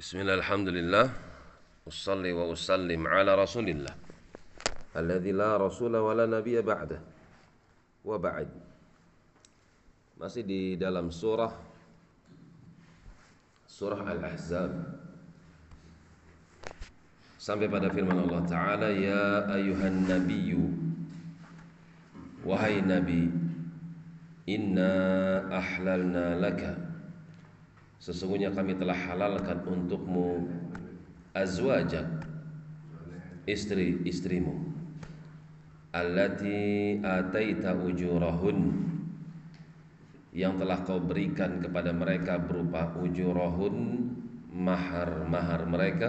بسم الله الحمد لله أصلي وأسلم على رسول الله الذي لا رسول ولا نبي بعده وبعد masih di dalam surah surah Al-Ahzab sampai pada firman Allah taala ya ayuhan nabiyu wahai nabi inna ahlalna laka Sesungguhnya kami telah halalkan untukmu azwajak istri-istrimu allati ataita ujurahun yang telah kau berikan kepada mereka berupa ujurahun mahar-mahar mereka.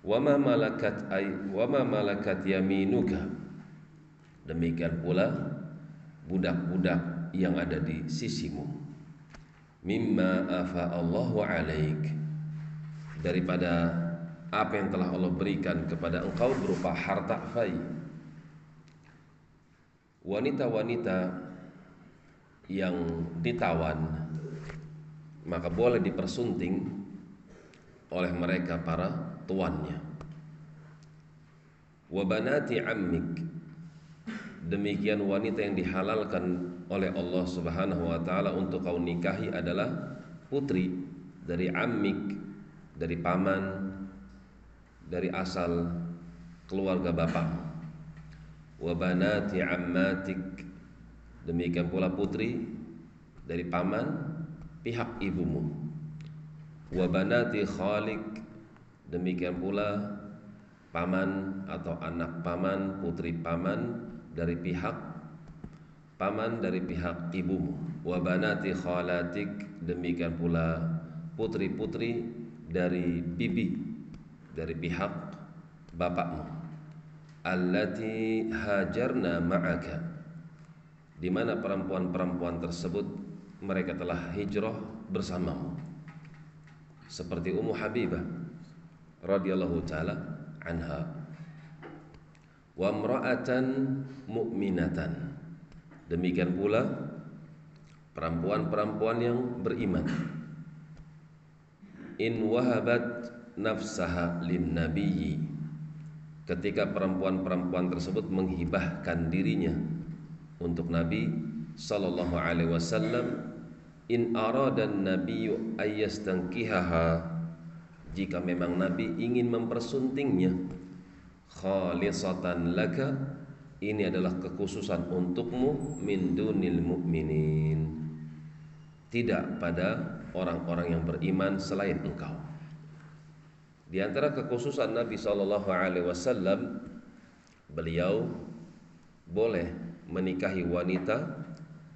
Wa ma malakat ay wa ma malakat yaminuka. Demikian pula budak-budak yang ada di sisimu mimma afa Allahu alaik. Daripada apa yang telah Allah berikan kepada engkau berupa harta fai. Wanita-wanita yang ditawan maka boleh dipersunting oleh mereka para tuannya. Wabanati ammik demikian wanita yang dihalalkan oleh Allah Subhanahu wa taala untuk kau nikahi adalah putri dari amik, dari paman, dari asal keluarga bapak. Wa banati ammatik demikian pula putri dari paman pihak ibumu. Wa banati khalik demikian pula paman atau anak paman, putri paman dari pihak paman dari pihak ibumu. Wa banati khalatik demikian pula putri-putri dari bibi dari pihak bapakmu. Allati hajarna ma'aka. Di mana perempuan-perempuan tersebut mereka telah hijrah bersamamu. Seperti Ummu Habibah radhiyallahu taala anha wa imra'atan mu'minatan Demikian pula perempuan-perempuan yang beriman. In wahabat nafsaha lin nabiyyi. Ketika perempuan-perempuan tersebut menghibahkan dirinya untuk Nabi sallallahu alaihi wasallam, in aradan nabiyyu ayyastankihaha jika memang Nabi ingin mempersuntingnya khalisatan laka. Ini adalah kekhususan untukmu min dunil mu'minin. Tidak pada orang-orang yang beriman selain engkau. Di antara kekhususan Nabi Shallallahu Alaihi Wasallam beliau boleh menikahi wanita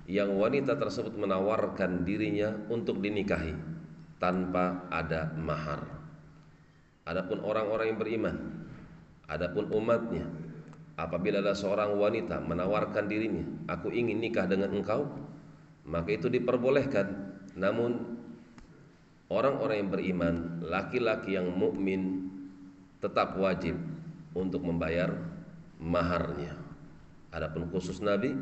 yang wanita tersebut menawarkan dirinya untuk dinikahi tanpa ada mahar. Adapun orang-orang yang beriman, adapun umatnya Apabila ada seorang wanita menawarkan dirinya, aku ingin nikah dengan engkau, maka itu diperbolehkan. Namun orang-orang yang beriman, laki-laki yang mukmin tetap wajib untuk membayar maharnya. Adapun khusus Nabi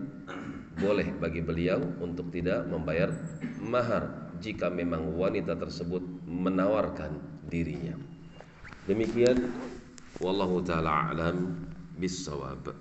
boleh bagi beliau untuk tidak membayar mahar jika memang wanita tersebut menawarkan dirinya. Demikian والله تعالى أعلم بالصواب.